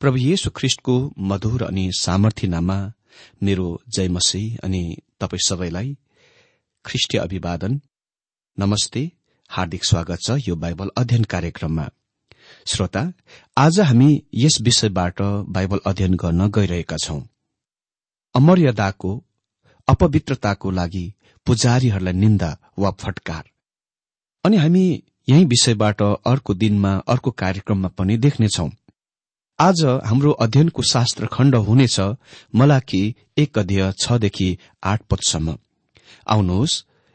प्रभु येशु ख्रिष्टको मधुर अनि सामर्थ्य नाममा मेरो जय मसी अनि तपाई सबैलाई ख्रिष्टीय अभिवादन नमस्ते हार्दिक स्वागत छ यो बाइबल अध्ययन कार्यक्रममा। श्रोता आज हामी यस विषयबाट बाइबल अध्ययन गर्न गइरहेका छौं। अमर्यादाको अपवित्रताको लागि पुजारीहरूलाई निन्दा वा फटकार। अनि हामी यही विषयबाट अर्को दिनमा अर्को कार्यक्रममा पनि देख्नेछौ। आज हाम्रो अध्ययनको शास्त्र खण्ड हुनेछ मलाकी एक अध्यय छदेखि आठ पदसम्म। आउनुहोस्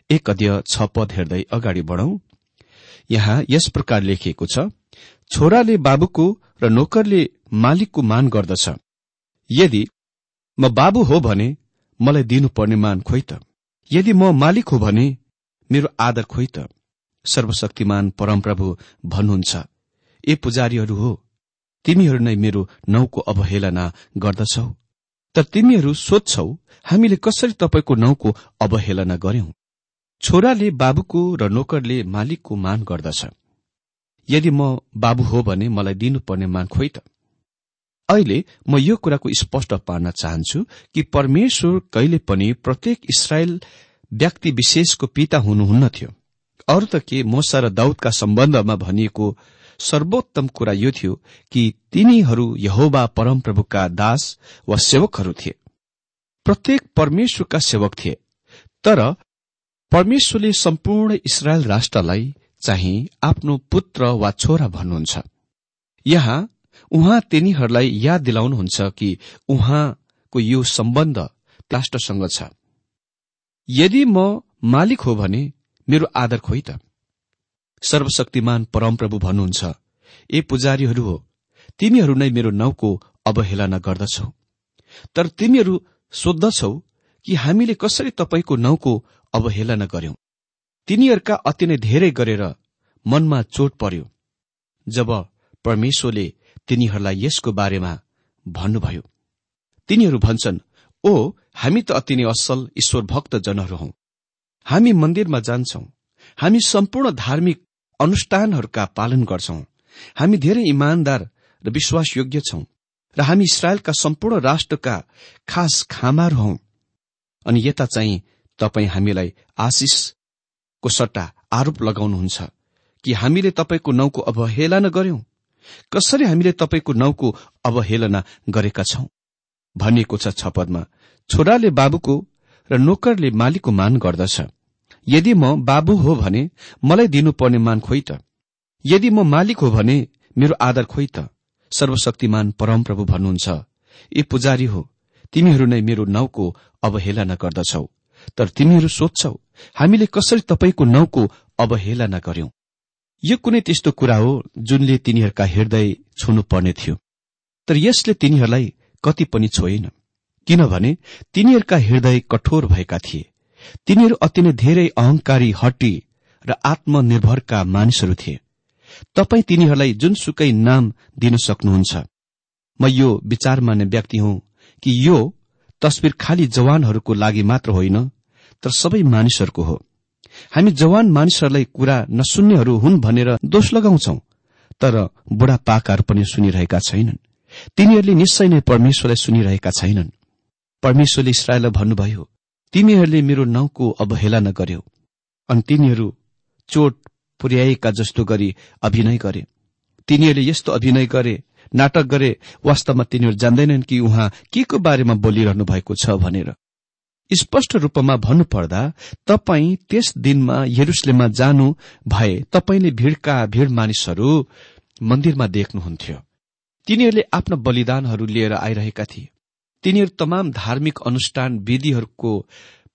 एक अध्यय छ पद हेर्दै अगाडि बढौं। यहाँ यस प्रकार लेखिएको छ छोराले बाबुको र नोकरले मालिकको मान गर्दछ। यदि म बाबु हो भने मलाई दिनुपर्ने मान खोइ त। यदि म मालिक हो भने मेरो आदर खोइ त। सर्वशक्तिमान परमप्रभु भन्नुहुन्छ। ए पुजारीहरू हो तिमीहरू नै मेरो नौको अवहेलना गर्दछौ। तर तिमीहरू सोध्छौ हामीले कसरी तपाईँको नौको अवहेलना गर्यौं? छोराले बाबुको र नोकरले मालिकको मान गर्दछ। यदि म बाबु हो भने मलाई दिनुपर्ने मान खोइ त। अहिले म यो कुराको स्पष्ट पार्न चाहन्छु कि परमेश्वर कहिले पनि प्रत्येक इसरायल व्यक्ति विशेषको पिता हुनुहुन्नथ्यो अरू त के मोसा र दाउदका सम्बन्धमा भनिएको सर्वोत्तम कुरा यो थियो कि तिनीहरू यहोबा परमप्रभुका दास वा सेवकहरू थिए। प्रत्येक परमेश्वरका सेवक थिए। तर परमेश्वरले सम्पूर्ण इसरायल राष्ट्रलाई चाहिँ आफ्नो पुत्र वा छोरा भन्नुहुन्छ। यहाँ उहाँ तिनीहरूलाई याद दिलाउनुहुन्छ कि उहाँको यो सम्बन्ध राष्ट्रसँग छ। यदि म मालिक हो भने मेरो आदर खोइ त। सर्वशक्तिमान परमप्रभु भन्नुहुन्छ ए पुजारीहरू हो तिमीहरू नै मेरो नाउँको अवहेलना गर्दछौ। तर तिमीहरू सोद्धछौ कि हामीले कसरी तपाईँको नाउँको अवहेलना गर्यौं। तिनीहरूका अति नै धेरै गरेर मनमा चोट पर्यो। जब परमेश्वरले तिनीहरूलाई यसको बारेमा भन्नुभयो तिनीहरू भन्छन् ओ हामी त अति नै असल ईश्वर भक्त जनहरू हौ। हामी मन्दिरमा जान्छौं। हामी सम्पूर्ण धार्मिक अनुष्ठानहरूका पालन गर्छौं। हामी धेरै इमान्दार र विश्वासयोग्य छौं र हामी इसरायलका सम्पूर्ण राष्ट्रका खास खामाहरू हौ। अनि यता चाहिँ तपाईँ हामीलाई आशिषको सट्टा आरोप लगाउनुहुन्छ कि हामीले तपाईँको नाउँको अवहेलना गर्यौं। कसरी हामीले तपाईँको नाउँको अवहेलना गरेका छौं? भनिएको छ छपदमा छोराले बाबुको र नोकरले मालिकको मान गर्दछ। यदि म बाबु हो भने मलाई दिनुपर्ने मान खोइ त। यदि म मालिक हो भने मेरो आदर खोइ त। सर्वशक्तिमान परमप्रभु भन्नुहुन्छ ए पुजारी हो तिमीहरू नै मेरो नाउँको अवहेलना गर्दछौ तर तिमीहरू सोध्छौ हामीले कसरी तपाईँको नाउँको अवहेलना गर्यौं? यो कुनै त्यस्तो कुरा हो जुनले तिनीहरूका हृदय छुनु पर्ने थियो। तर यसले तिनीहरूलाई कति पनि छोएन किनभने तिनीहरूका हृदय कठोर भएका थिए। तिनीहरू अति नै धेरै अहंकारी हट्टी र आत्मनिर्भरका मानिसहरू थिए। तपाईँ तिनीहरूलाई जुनसुकै नाम दिन सक्नुहुन्छ। म यो विचार मान्ने व्यक्ति हुँ कि यो तस्विर खालि जवानहरूको लागि मात्र होइन तर सबै मानिसहरूको हो। हामी जवान मानिसहरूलाई कुरा नसुन्नेहरू हुन् भनेर दोष लगाउँछौ तर बुढा पाकाहरू पनि सुनिरहेका छैनन्। तिनीहरूले निश्चय नै परमेश्वरलाई सुनिरहेका छैनन्। परमेश्वरले इसरायललाई भन्नुभयो तिमीहरूले मेरो नाउँको अवहेलना गर्यो अनि तिनीहरू चोट पुर्याएका जस्तो गरी अभिनय गरे। तिनीहरूले यस्तो अभिनय गरे नाटक गरे वास्तवमा तिनीहरू जान्दैनन् कि उहाँ के को बारेमा बोलिरहनु भएको छ भनेर। स्पष्ट रूपमा भन्नुपर्दा तपाईँ त्यस दिनमा यरुसलेममा जानु भए तपाईँले भीड़का भीड़ मानिसहरू मन्दिरमा देख्नुहुन्थ्यो। तिनीहरूले आफ्ना बलिदानहरू लिएर आइरहेका थिए। तिनीहरू तमाम धार्मिक अनुष्ठान विधिहरूको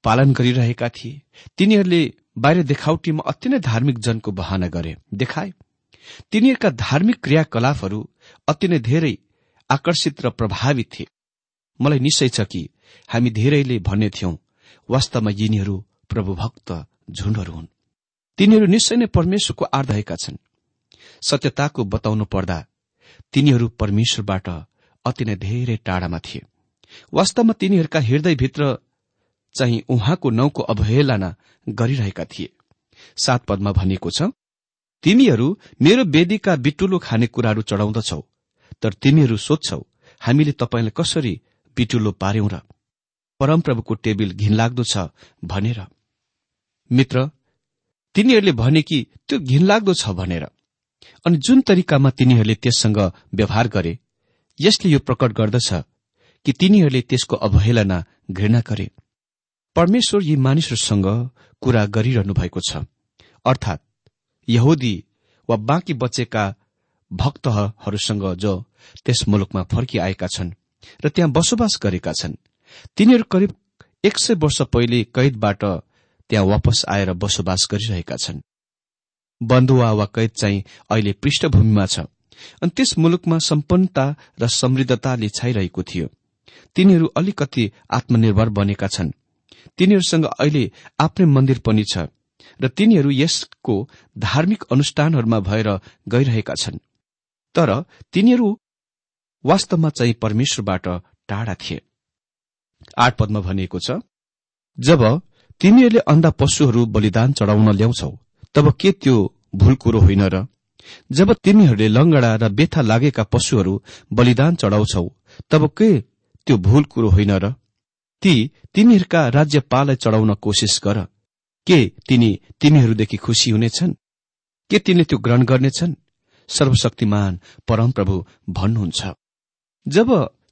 पालन गरिरहेका थिए। तिनीहरूले बाहिर देखाउटीमा अति नै धार्मिक जनको बहाना गरे। देखाए। तिनीहरूका धार्मिक क्रियाकलापहरू अति नै धेरै आकर्षित र प्रभावित थिए। मलाई निश्चय छ कि हामी धेरैले भन्ने थियौं वास्तवमा यिनीहरू प्रभुभक्त झुण्डहरू हुन्। तिनीहरू निश्चय नै परमेश्वरको आर्दहेका छन्। सत्यताको बताउनु पर्दा तिनीहरू परमेश्वरबाट अति नै धेरै टाढामा थिए। वास्तवमा तिनीहरूका हृदयभित्र चाहिँ उहाँको नौको अवहेलना गरिरहेका थिए। सात पदमा भनिएको छ तिमीहरू मेरो वेदीका बिटुलो खाने कुराहरू चढाउँदछौ तर तिमीहरू सोध्छौ हामीले तपाईँलाई कसरी बिटुलो पार्यौं र परमप्रभुको टेबिल घिनलाग्दो छ भनेर। मित्र तिनीहरूले भने कि त्यो घिनलाग्दो छ भनेर। अनि जुन तरिकामा तिनीहरूले त्यससँग व्यवहार गरे यसले यो प्रकट गर्दछ कि तिनीहरूले त्यसको अवहेलना घृणा गरे। परमेश्वर यी मानिसहरूसँग कुरा गरिरहनु भएको छ। अर्थात् यहुदी वा बाँकी बचेका भक्तहरूसँग जो त्यस मुलुकमा फर्किआएका छन् र त्यहाँ बसोबास गरेका छन् तिनीहरू करिब एक सय वर्ष पहिले कैदबाट त्यहाँ वापस आएर बसोबास गरिरहेका छन्। बन्धुवा वा कैद चाहिँ अहिले पृष्ठभूमिमा छ अनि त्यस मुलुकमा सम्पन्नता र समृद्धताले छाइरहेको थियो। तिनीहरू अलिकति आत्मनिर्भर बनेका छन्। तिनीहरूसँग अहिले आफ्नै मन्दिर पनि छ र तिनीहरू यसको धार्मिक अनुष्ठानहरूमा भएर गइरहेका छन्। तर तिनीहरू वास्तवमा चाहिँ परमेश्वरबाट टाढा थिए। आठ पदमा भनिएको छ जब तिमीहरूले अन्धा पशुहरू बलिदान चढाउन ल्याउँछौ तब के त्यो भूल कुरो होइन र? जब तिमीहरूले लंगडा र बेथा लागेका पशुहरू बलिदान चढाउँछौ तब के त्यो भूल कुरो होइन र। ती तिमीहरूका राज्यपाललाई चढाउन कोसिस गर। के तिनी तिमीहरूदेखि खुशी हुनेछन्? के तिनले त्यो ग्रहण गर्नेछन्? सर्वशक्तिमान परमप्रभु भन्नुहुन्छ। जब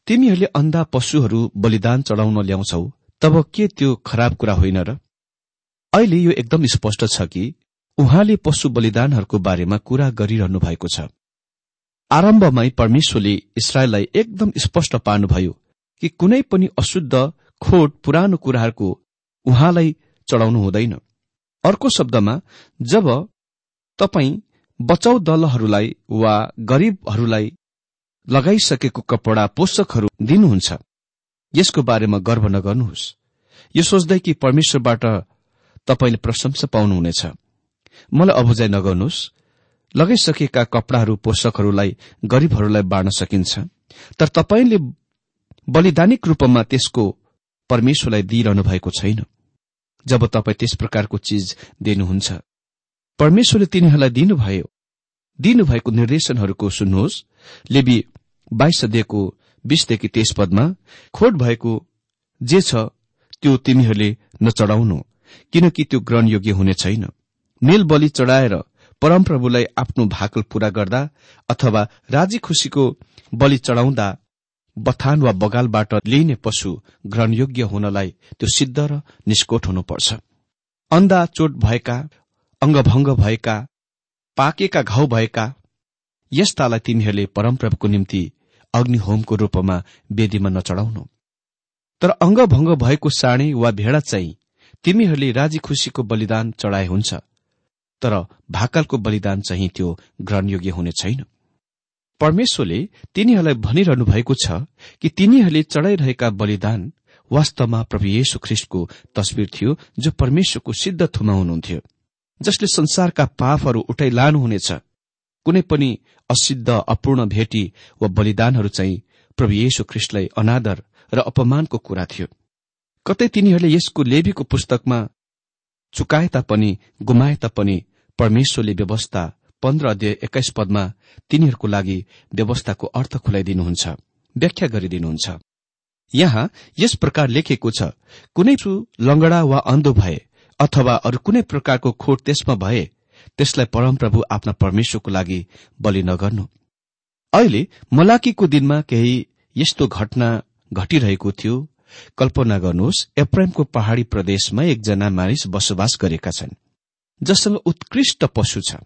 तिमीहरूले अन्धा पशुहरू बलिदान चढाउन ल्याउँछौ तब के त्यो खराब कुरा होइन र? अहिले यो एकदम स्पष्ट छ कि उहाँले पशु बलिदानहरूको बारेमा कुरा गरिरहनु भएको छ। आरम्भमै परमेश्वरले इसरायललाई एकदम स्पष्ट पार्नुभयो कि कुनै पनि अशुद्ध खोट पुरानो कुराहरूको उहाँलाई चढाउनु हुँदैन। अर्को शब्दमा जब तपाई बचाउ दलहरूलाई वा गरीबहरूलाई लगाइसकेको कपडा पोषकहरू दिनुहुन्छ यसको बारेमा गर्व नगर्नुहोस्। यो सोच्दै कि परमेश्वरबाट तपाईँले प्रशंसा पाउनुहुनेछ। मलाई अबुझाइ नगर्नुहोस् लगाइसकेका कपडाहरू पोषकहरूलाई गरीबहरूलाई बाँड्न सकिन्छ। तर तपाईँले बलिदानिक रूपमा त्यसको परमेश्वरलाई दिइरहनु भएको छैन। जब तपाईँ त्यस प्रकारको चिज दिनुहुन्छ परमेश्वरले तिनीहरूलाई दिनुभयो। दिनुभएको निर्देशनहरूको सुन्नुहोस्। लेबी बाइस सदिएको बीसदेखि तेइस पदमा खोट भएको जे छ त्यो तिमीहरूले नचढाउनु किनकि त्यो ग्रहणयोग्य हुने छैन। मेल बलि चढाएर परमप्रभुलाई आफ्नो भाकल पूरा गर्दा अथवा राजी खुशीको बलि चढाउँदा बथान वा बगालबाट लिइने पशु ग्रहणयोग्य हुनलाई त्यो सिद्ध र निष्कोट हुनुपर्छ। अन्धा चोट भएका अंगभंग भएका पाकेका घाउ भएका यस्तालाई तिमीहरूले परमप्रभुको निम्ति अग्निहोमको रूपमा वेदीमा नचढाउनु। तर अंगभंग भएको साँडे वा भेडा चाहिँ तिमीहरूले राजी खुशीको बलिदान चढाए हुन्छ तर भाकलको बलिदान चाहिँ त्यो ग्रहणयोग्य हुने छैन। परमेश्वरले तिनीहरूलाई भनिरहनु भएको छ कि तिनीहरूले चढाइरहेका बलिदान वास्तवमा प्रभु येशु ख्रिष्टको तस्विर थियो जो परमेश्वरको सिद्ध थुमा हुनुहुन्थ्यो जसले संसारका पापहरू उठाइ लानुहुनेछ। कुनै पनि असिद्ध अपूर्ण भेटी वा बलिदानहरू चाहिँ प्रभु येशु ख्रिष्टलाई अनादर र अपमानको कुरा थियो। कतै तिनीहरूले यसको लेबीको पुस्तकमा चुकाए तापनि गुमाए तापनि परमेश्वरले व्यवस्था पन्ध्र अध्यय एक्काइस पदमा तिनीहरूको लागि व्यवस्थाको अर्थ खुलाइदिनुहुन्छ। व्याख्या गरिदिनुहुन्छ। यहाँ यस प्रकार लेखेको छ कुनै लंगडा वा अन्धो भए अथवा अरू कुनै प्रकारको खोट त्यसमा भए त्यसलाई परमप्रभु आफ्ना परमेश्वरको लागि बलि नगर्नु। अहिले मलाकीको दिनमा केही यस्तो घटना घटिरहेको थियो। कल्पना गर्नुहोस् एप्राइमको पहाड़ी प्रदेशमा एकजना मानिस बसोबास गरेका छन् जससँग उत्कृष्ट पशु छ।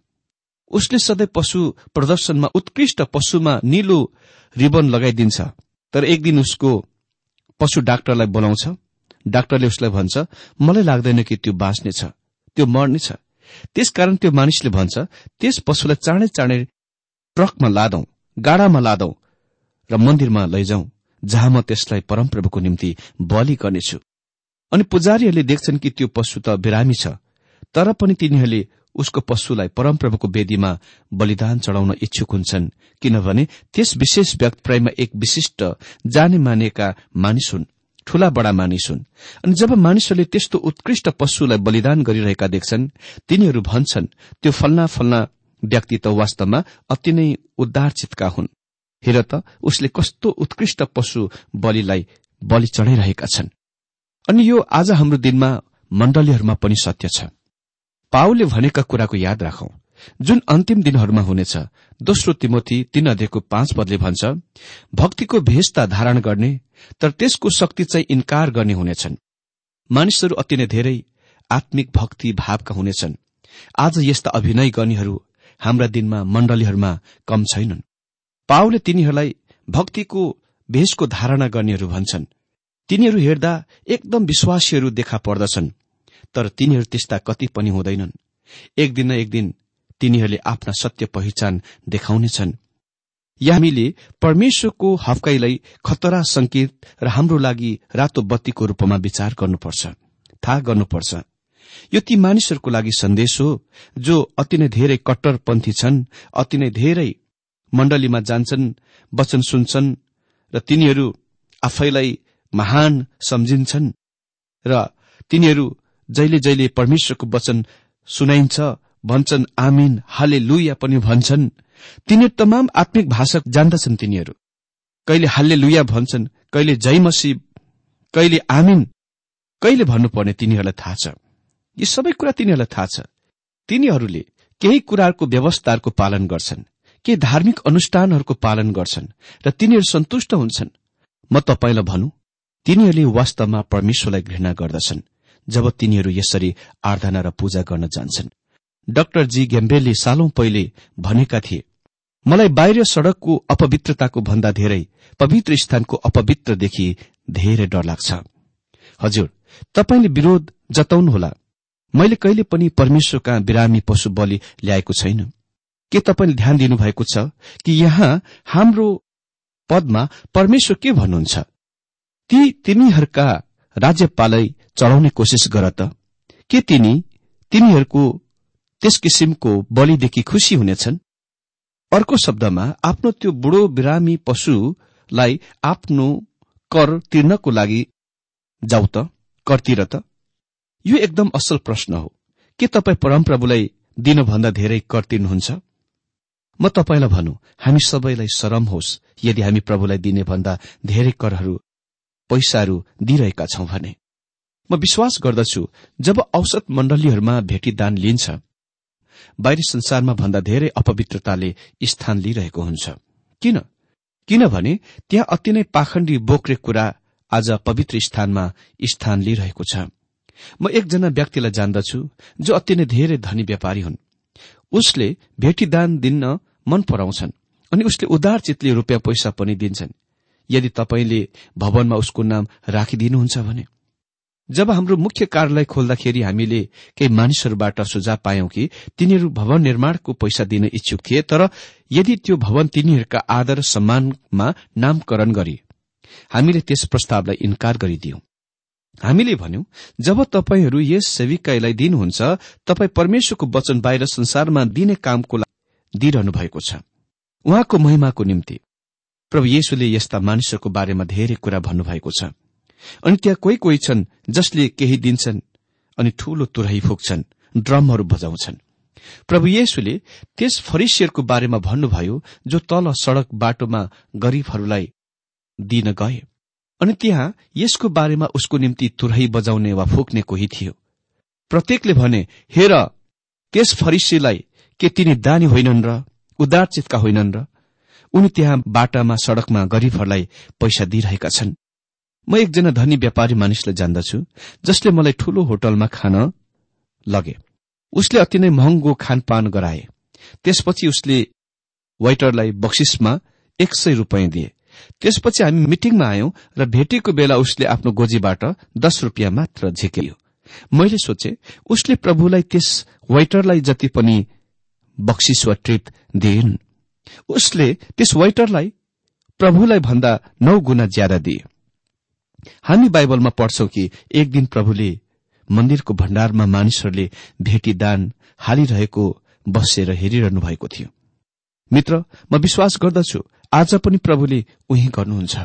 उसले सधैँ पशु प्रदर्शनमा उत्कृष्ट पशुमा निलो रिबन लगाइदिन्छ। तर एक दिन उसको पशु डाक्टरलाई बोलाउँछ। डाक्टरले उसलाई भन्छ मलाई लाग्दैन कि त्यो बाँच्नेछ त्यो मर्नेछ त्यसकारण त्यो मानिसले भन्छ त्यस पशुलाई चाँडै चाँडै ट्रकमा लादौं गाडामा लादौं र मन्दिरमा लैजाउँ जहाँ म त्यसलाई परमप्रभुको निम्ति बलि गर्नेछु। अनि पुजारीहरूले देख्छन् कि त्यो पशु त बिरामी छ तर पनि तिनीहरूले उसको पशुलाई परमप्रभुको वेदीमा बलिदान चढ़ाउन इच्छुक हुन्छन्। किनभने त्यस विशेष व्यक्तप्रयमा एक विशिष्ट जाने मानेका मानिस हुन् ठूला बडा मानिस हुन्। अनि जब मानिसहरूले त्यस्तो उत्कृष्ट पशुलाई बलिदान गरिरहेका देख्छन् तिनीहरू भन्छन् त्यो फल्ना फल्ना व्यक्ति त वास्तवमा अति नै उद्धारचितका हुन्। हेर त उसले कस्तो उत्कृष्ट पशु बलिलाई बलि चढाइरहेका छन्। अनि यो आज हाम्रो दिनमा मण्डलीहरूमा पनि सत्य छ। पाउले भनेका कुराको याद राखौं। जुन अन्तिम दिनहरूमा हुनेछ दोस्रो तिमोथी तीन अध्ययको पाँच पदले भन्छ भक्तिको भेषता धारण गर्ने तर त्यसको शक्ति चाहिँ इन्कार गर्ने हुनेछन्। मानिसहरू अति नै धेरै आत्मिक भक्ति भावका हुनेछन्। आज यस्ता अभिनय गर्नेहरू हाम्रा दिनमा मण्डलीहरूमा कम छैनन्। पाउले तिनीहरूलाई भक्तिको भेषको धारणा गर्नेहरू भन्छन्। तिनीहरू हेर्दा एकदम विश्वासीहरू देखा पर्दछन्। तर तिनीहरू त्यस्ता कति पनि हुँदैनन्। एक दिन न एक दिन तिनीहरूले आफ्ना सत्य पहिचान देखाउनेछन्। या हामीले परमेश्वरको हफ्काईलाई खतरा संकेत र हाम्रो लागि रातो बत्तीको रूपमा विचार गर्नुपर्छ थाहा गर्नुपर्छ। यो ती मानिसहरूको लागि सन्देश हो जो अति नै धेरै कट्टरपन्थी छन् अति नै धेरै मण्डलीमा जान्छन् वचन सुन्छन् र तिनीहरू आफैलाई महान सम्झिन्छन् र तिनीहरू जहिले जहिले परमेश्वरको वचन सुनाइन्छ भन्छन् आमिन हाले लुया पनि भन्छन्। तिनीहरू तमाम आत्मिक भाषा जान्दछन् तिनीहरू। कहिले हाल्ले लुया भन्छन् कहिले जय मसी कहिले आमिन। कहिले भन्नुपर्ने तिनीहरूलाई थाहा छ? यी सबै कुरा तिनीहरूलाई थाहा छ। तिनीहरूले केही कुराहरूको व्यवस्थाहरूको पालन गर्छन् केही धार्मिक अनुष्ठानहरूको पालन गर्छन् र तिनीहरू सन्तुष्ट हुन्छन्। म तपाईँलाई भनौँ तिनीहरूले वास्तवमा परमेश्वरलाई घृणा गर्दछन्। जब तिनीहरू यसरी आराधना र पूजा गर्न जान्छन्। डाक्टर जी गेम्बेलले सालौं पहिले भनेका थिए मलाई बाहिर सड़कको अपवित्रताको भन्दा धेरै पवित्र स्थानको अपवित्रदेखि धेरै डर लाग्छ। हजुर तपाईँले विरोध जताउनुहोला। मैले कहिले पनि परमेश्वरका बिरामी पशु बलि ल्याएको छैन। के तपाईँले ध्यान दिनुभएको छ कि यहाँ हाम्रो पदमा परमेश्वर के भन्नुहुन्छ? ती तिमीहरूका राज्यपालै चढाउने कोसिस गर त। के तिनी तिनीहरूको त्यस किसिमको बलिदेखि खुशी हुनेछन्? अर्को शब्दमा आफ्नो त्यो बुढो बिरामी पशुलाई आफ्नो कर तिर्नको लागि जाउ त कर तिर त? यो एकदम असल प्रश्न हो। के तपाईँ परमप्रभुलाई दिनुभन्दा धेरै कर तिर्नुहुन्छ? म तपाईँलाई भनौँ हामी सबैलाई सरम होस् यदि हामी प्रभुलाई दिने भन्दा धेरै करहरू पैसाहरू दिइरहेका छौं भने। म विश्वास गर्दछु जब औसत मण्डलीहरूमा भेटीदान लिन्छ बाहिरी संसारमा भन्दा धेरै अपवित्रताले स्थान लिइरहेको हुन्छ। किन? किनभने त्यहाँ अति नै पाखण्डी बोक्रे कुरा आज पवित्र स्थानमा स्थान लिइरहेको छ। म एकजना व्यक्तिलाई जान्दछु जो अति नै धेरै धनी व्यापारी हुन्। उसले भेटीदान दिन मन पराउँछन् अनि उसले उदार चितले रूपियाँ पैसा पनि दिन्छन्। यदि तपाईँले भवनमा उसको नाम राखिदिनुहुन्छ भने। जब हाम्रो मुख्य कार्यालय खोल्दाखेरि हामीले केही मानिसहरूबाट सुझाव पायौं कि तिनीहरू भवन निर्माणको पैसा दिन इच्छुक थिए तर यदि त्यो भवन तिनीहरूका आदर सम्मानमा नामकरण गरे हामीले त्यस प्रस्तावलाई इन्कार गरिदियौं। हामीले भन्यौं जब तपाईँहरू यस सेविकाईलाई दिनुहुन्छ तपाईँ परमेश्वरको वचन बाहिर संसारमा दिने कामको लागि दिइरहनु भएको छ। उहाँको महिमाको निम्ति प्रभु येशुले यस्ता मानिसहरूको बारेमा धेरै कुरा भन्नुभएको छ। अनि त्यहाँ कोही कोही छन् जसले केही दिन्छन् अनि ठूलो तुरही फुक्छन् ड्रमहरू बजाउँछन्। प्रभु येशुले त्यस फरिसियरको बारेमा भन्नुभयो जो तल सड़क बाटोमा गरीबहरूलाई दिन गए। अनि त्यहाँ यसको बारेमा उसको निम्ति तुरही बजाउने वा फुक्ने कोही थियो। प्रत्येकले भने हेर त्यस फरिसीलाई के तिनी दानी होइनन् र उदारचितका होइनन् र? उनी त्यहाँ बाटामा सड़कमा गरीबहरूलाई पैसा दिइरहेका छन्। म एकजना धनी व्यापारी मानिसलाई जान्दछु जसले मलाई ठूलो होटलमा खान लगे। उसले अति नै महँगो खानपान गराए। त्यसपछि उसले वेटरलाई बक्सिसमा एक सय रूपियाँ दिए। त्यसपछि हामी मिटिङमा आयौं र भेटेको बेला उसले आफ्नो गोजीबाट दस रुपियाँ मात्र झिक्यो मैले सोचे उसले प्रभुलाई त्यस वेटरलाई जति पनि बक्सिस वा ट्रिप दिइन्। उसले त्यस वेटरलाई प्रभुलाई भन्दा नौ गुणा ज्यादा दिए। हामी बाइबलमा पढ्छौ कि एक दिन प्रभुले मन्दिरको भण्डारमा मानिसहरूले भेटी दान हालिरहेको बसेर हेरिरहनु भएको थियो। मित्र म विश्वास गर्दछु आज पनि प्रभुले उही गर्नुहुन्छ।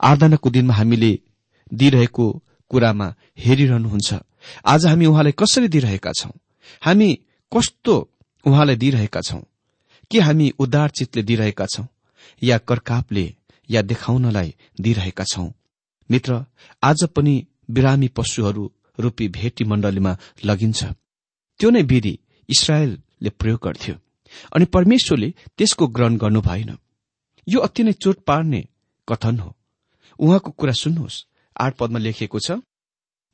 आराधनाको दिनमा हामीले दिइरहेको कुरामा हेरिरहनुहुन्छ। आज हामी उहाँलाई कसरी दिइरहेका छौं? हामी कस्तो उहाँलाई दिइरहेका छौं? के हामी उद्धार चितले दिइरहेका छौं? या कर्कापले या देखाउनलाई दिइरहेका छौं? मित्र आज पनि बिरामी पशुहरू रूपी भेटी मण्डलीमा लगिन्छ। त्यो नै विधि इसरायलले प्रयोग गर्थ्यो। अनि परमेश्वरले त्यसको ग्रहण गर्नु भएन। यो अति नै चोट पार्ने कथन हो। उहाँको कुरा सुन्नुहोस्। आठ पदमा लेखिएको छ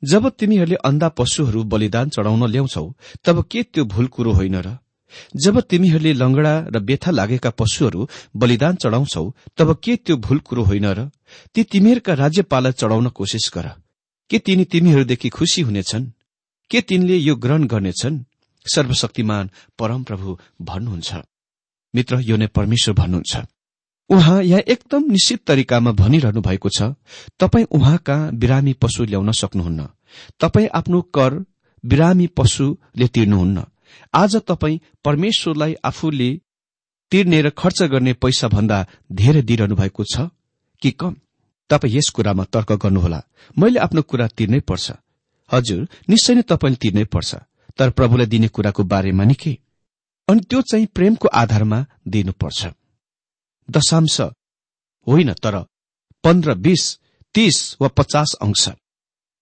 जब तिमीहरूले अन्धा पशुहरू बलिदान चढाउन ल्याउँछौ तब के त्यो भूल कुरो होइन र? जब तिमीहरूले लंगडा र बेथा लागेका पशुहरू बलिदान चढाउँछौ तब के त्यो भूल कुरो होइन र? ती तिमीहरूका राज्यपाललाई चढाउन कोसिस गर। के तिनी तिमीहरूदेखि खुशी हुनेछन्? के तिनले यो ग्रहण गर्नेछन्? सर्वशक्तिमान परमप्रभु भन्नुहुन्छ। मित्र यो नै परमेश्वर भन्नुहुन्छ। उहाँ यहाँ एकदम निश्चित तरिकामा भनिरहनु भएको छ तपाईँ उहाँका बिरामी पशु ल्याउन सक्नुहुन्न? तपाईँ आफ्नो कर बिरामी पशुले तिर्नुहुन्न। आज तपाईँ परमेश्वरलाई आफूले तिर्ने र खर्च गर्ने पैसा भन्दा धेरै दिइरहनु भएको छ? कि कम? तपाईँ यस कुरामा तर्क गर्नुहोला। मैले आफ्नो कुरा तिर्नै पर्छ। हजुर निश्चय नै तपाईँले तिर्नै पर्छ। तर प्रभुलाई दिने कुराको बारेमा नि के अनि त्यो चाहिँ प्रेमको आधारमा दिनुपर्छ। दशांश। होइन तर पन्ध्र बीस तीस वा पचास अंश।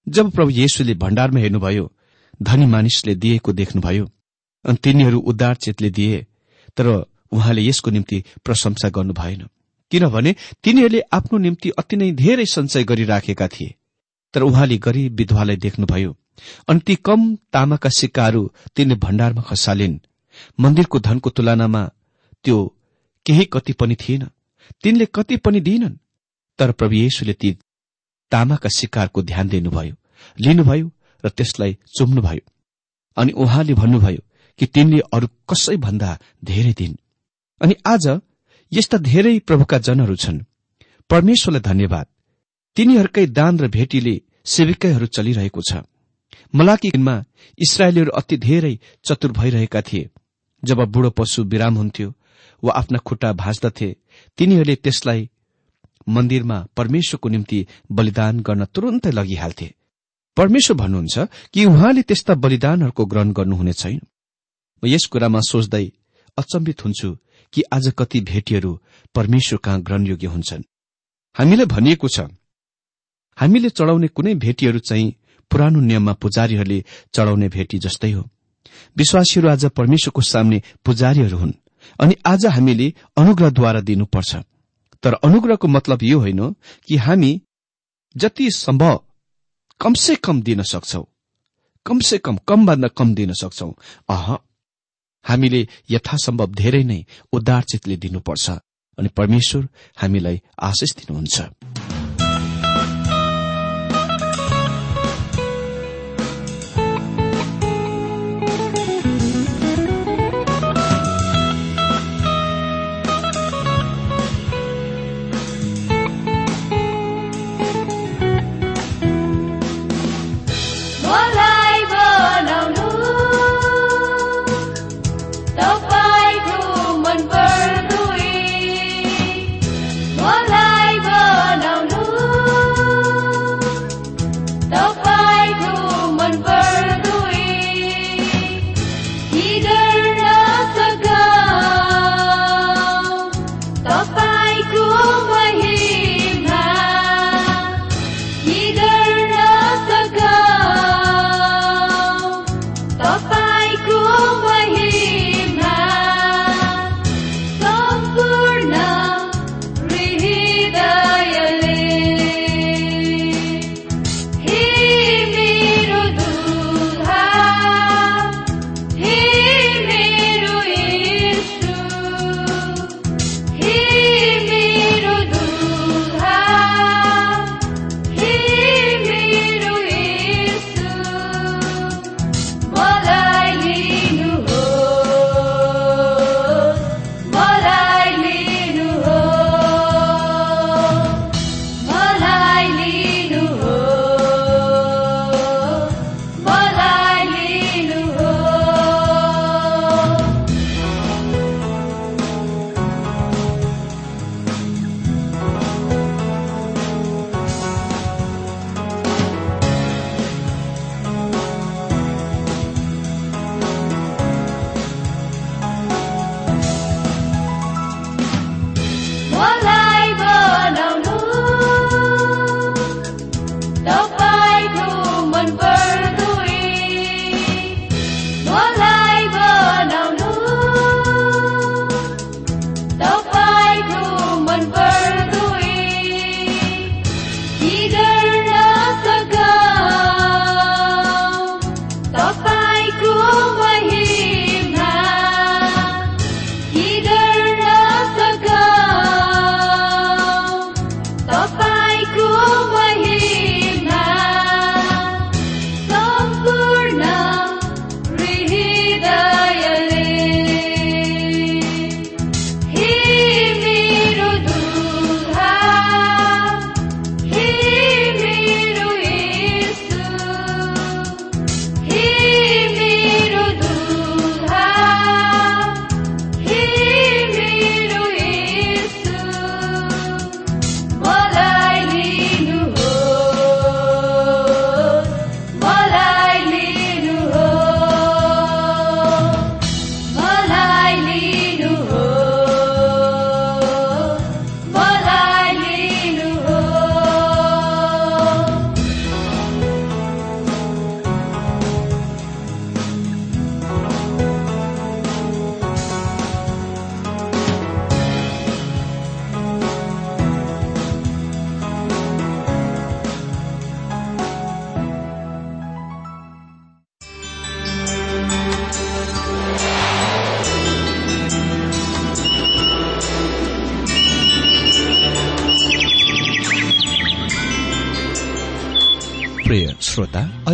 जब प्रभु येशुले भण्डारमा हेर्नुभयो धनी मानिसले दिएको देख्नुभयो अनि तिनीहरू उद्धार चेतले दिए तर उहाँले यसको निम्ति प्रशंसा गर्नु भएन। किनभने तिनीहरूले आफ्नो निम्ति अति नै धेरै सञ्चय गरिराखेका थिए। तर उहाँले गरीब विधवालाई देख्नुभयो अनि ती कम तामाका सिक्काहरू तिनले भण्डारमा खसालिन्। मन्दिरको धनको तुलनामा त्यो केही कति पनि थिएन। तिनले कति पनि दिइनन् तर प्रभु येशुले ती तामाका शिकारको ध्यान दिनुभयो लिनुभयो र त्यसलाई चुम्नुभयो। अनि उहाँले भन्नुभयो कि तिनले अरू कसै भन्दा धेरै दिन। अनि आज यस्ता धेरै प्रभुका जनहरू छन्। परमेश्वरलाई धन्यवाद। तिनीहरूकै दान र भेटीले सेविकैहरू चलिरहेको छ। मलाकीमा इसरायलीहरू अति धेरै चतुर भइरहेका थिए। जब बुढो पशु विराम हुन्थ्यो वा आफ्ना खुट्टा भाँच्दथे तिनीहरूले त्यसलाई मन्दिरमा परमेश्वरको निम्ति बलिदान गर्न तुरन्तै लगिहाल्थे। परमेश्वर भन्नुहुन्छ कि उहाँले त्यस्ता बलिदानहरूको ग्रहण गर्नुहुने छैन। म यस कुरामा सोच्दै अचम्बित हुन्छु कि आज कति भेटीहरू परमेश्वर कहाँ ग्रहणयोग्य हुन्छन्। हामीलाई भनिएको छ हामीले चढाउने कुनै भेटीहरू चाहिँ पुरानो नियममा पुजारीहरूले चढाउने भेटी जस्तै हो। विश्वासीहरू आज परमेश्वरको सामने पुजारीहरू हुन् अनि आज हामीले अनुग्रहद्वारा दिनुपर्छ। तर अनुग्रहको मतलब यो होइन कि हामी जति सम्भव कमसे कम दिन सक्छौ कमसे कम कमभन्दा कम दिन सक्छौ। अह हामीले यथासम्भव धेरै नै उद्धारचितले दिनुपर्छ अनि परमेश्वर हामीलाई आशिष दिनुहुन्छ।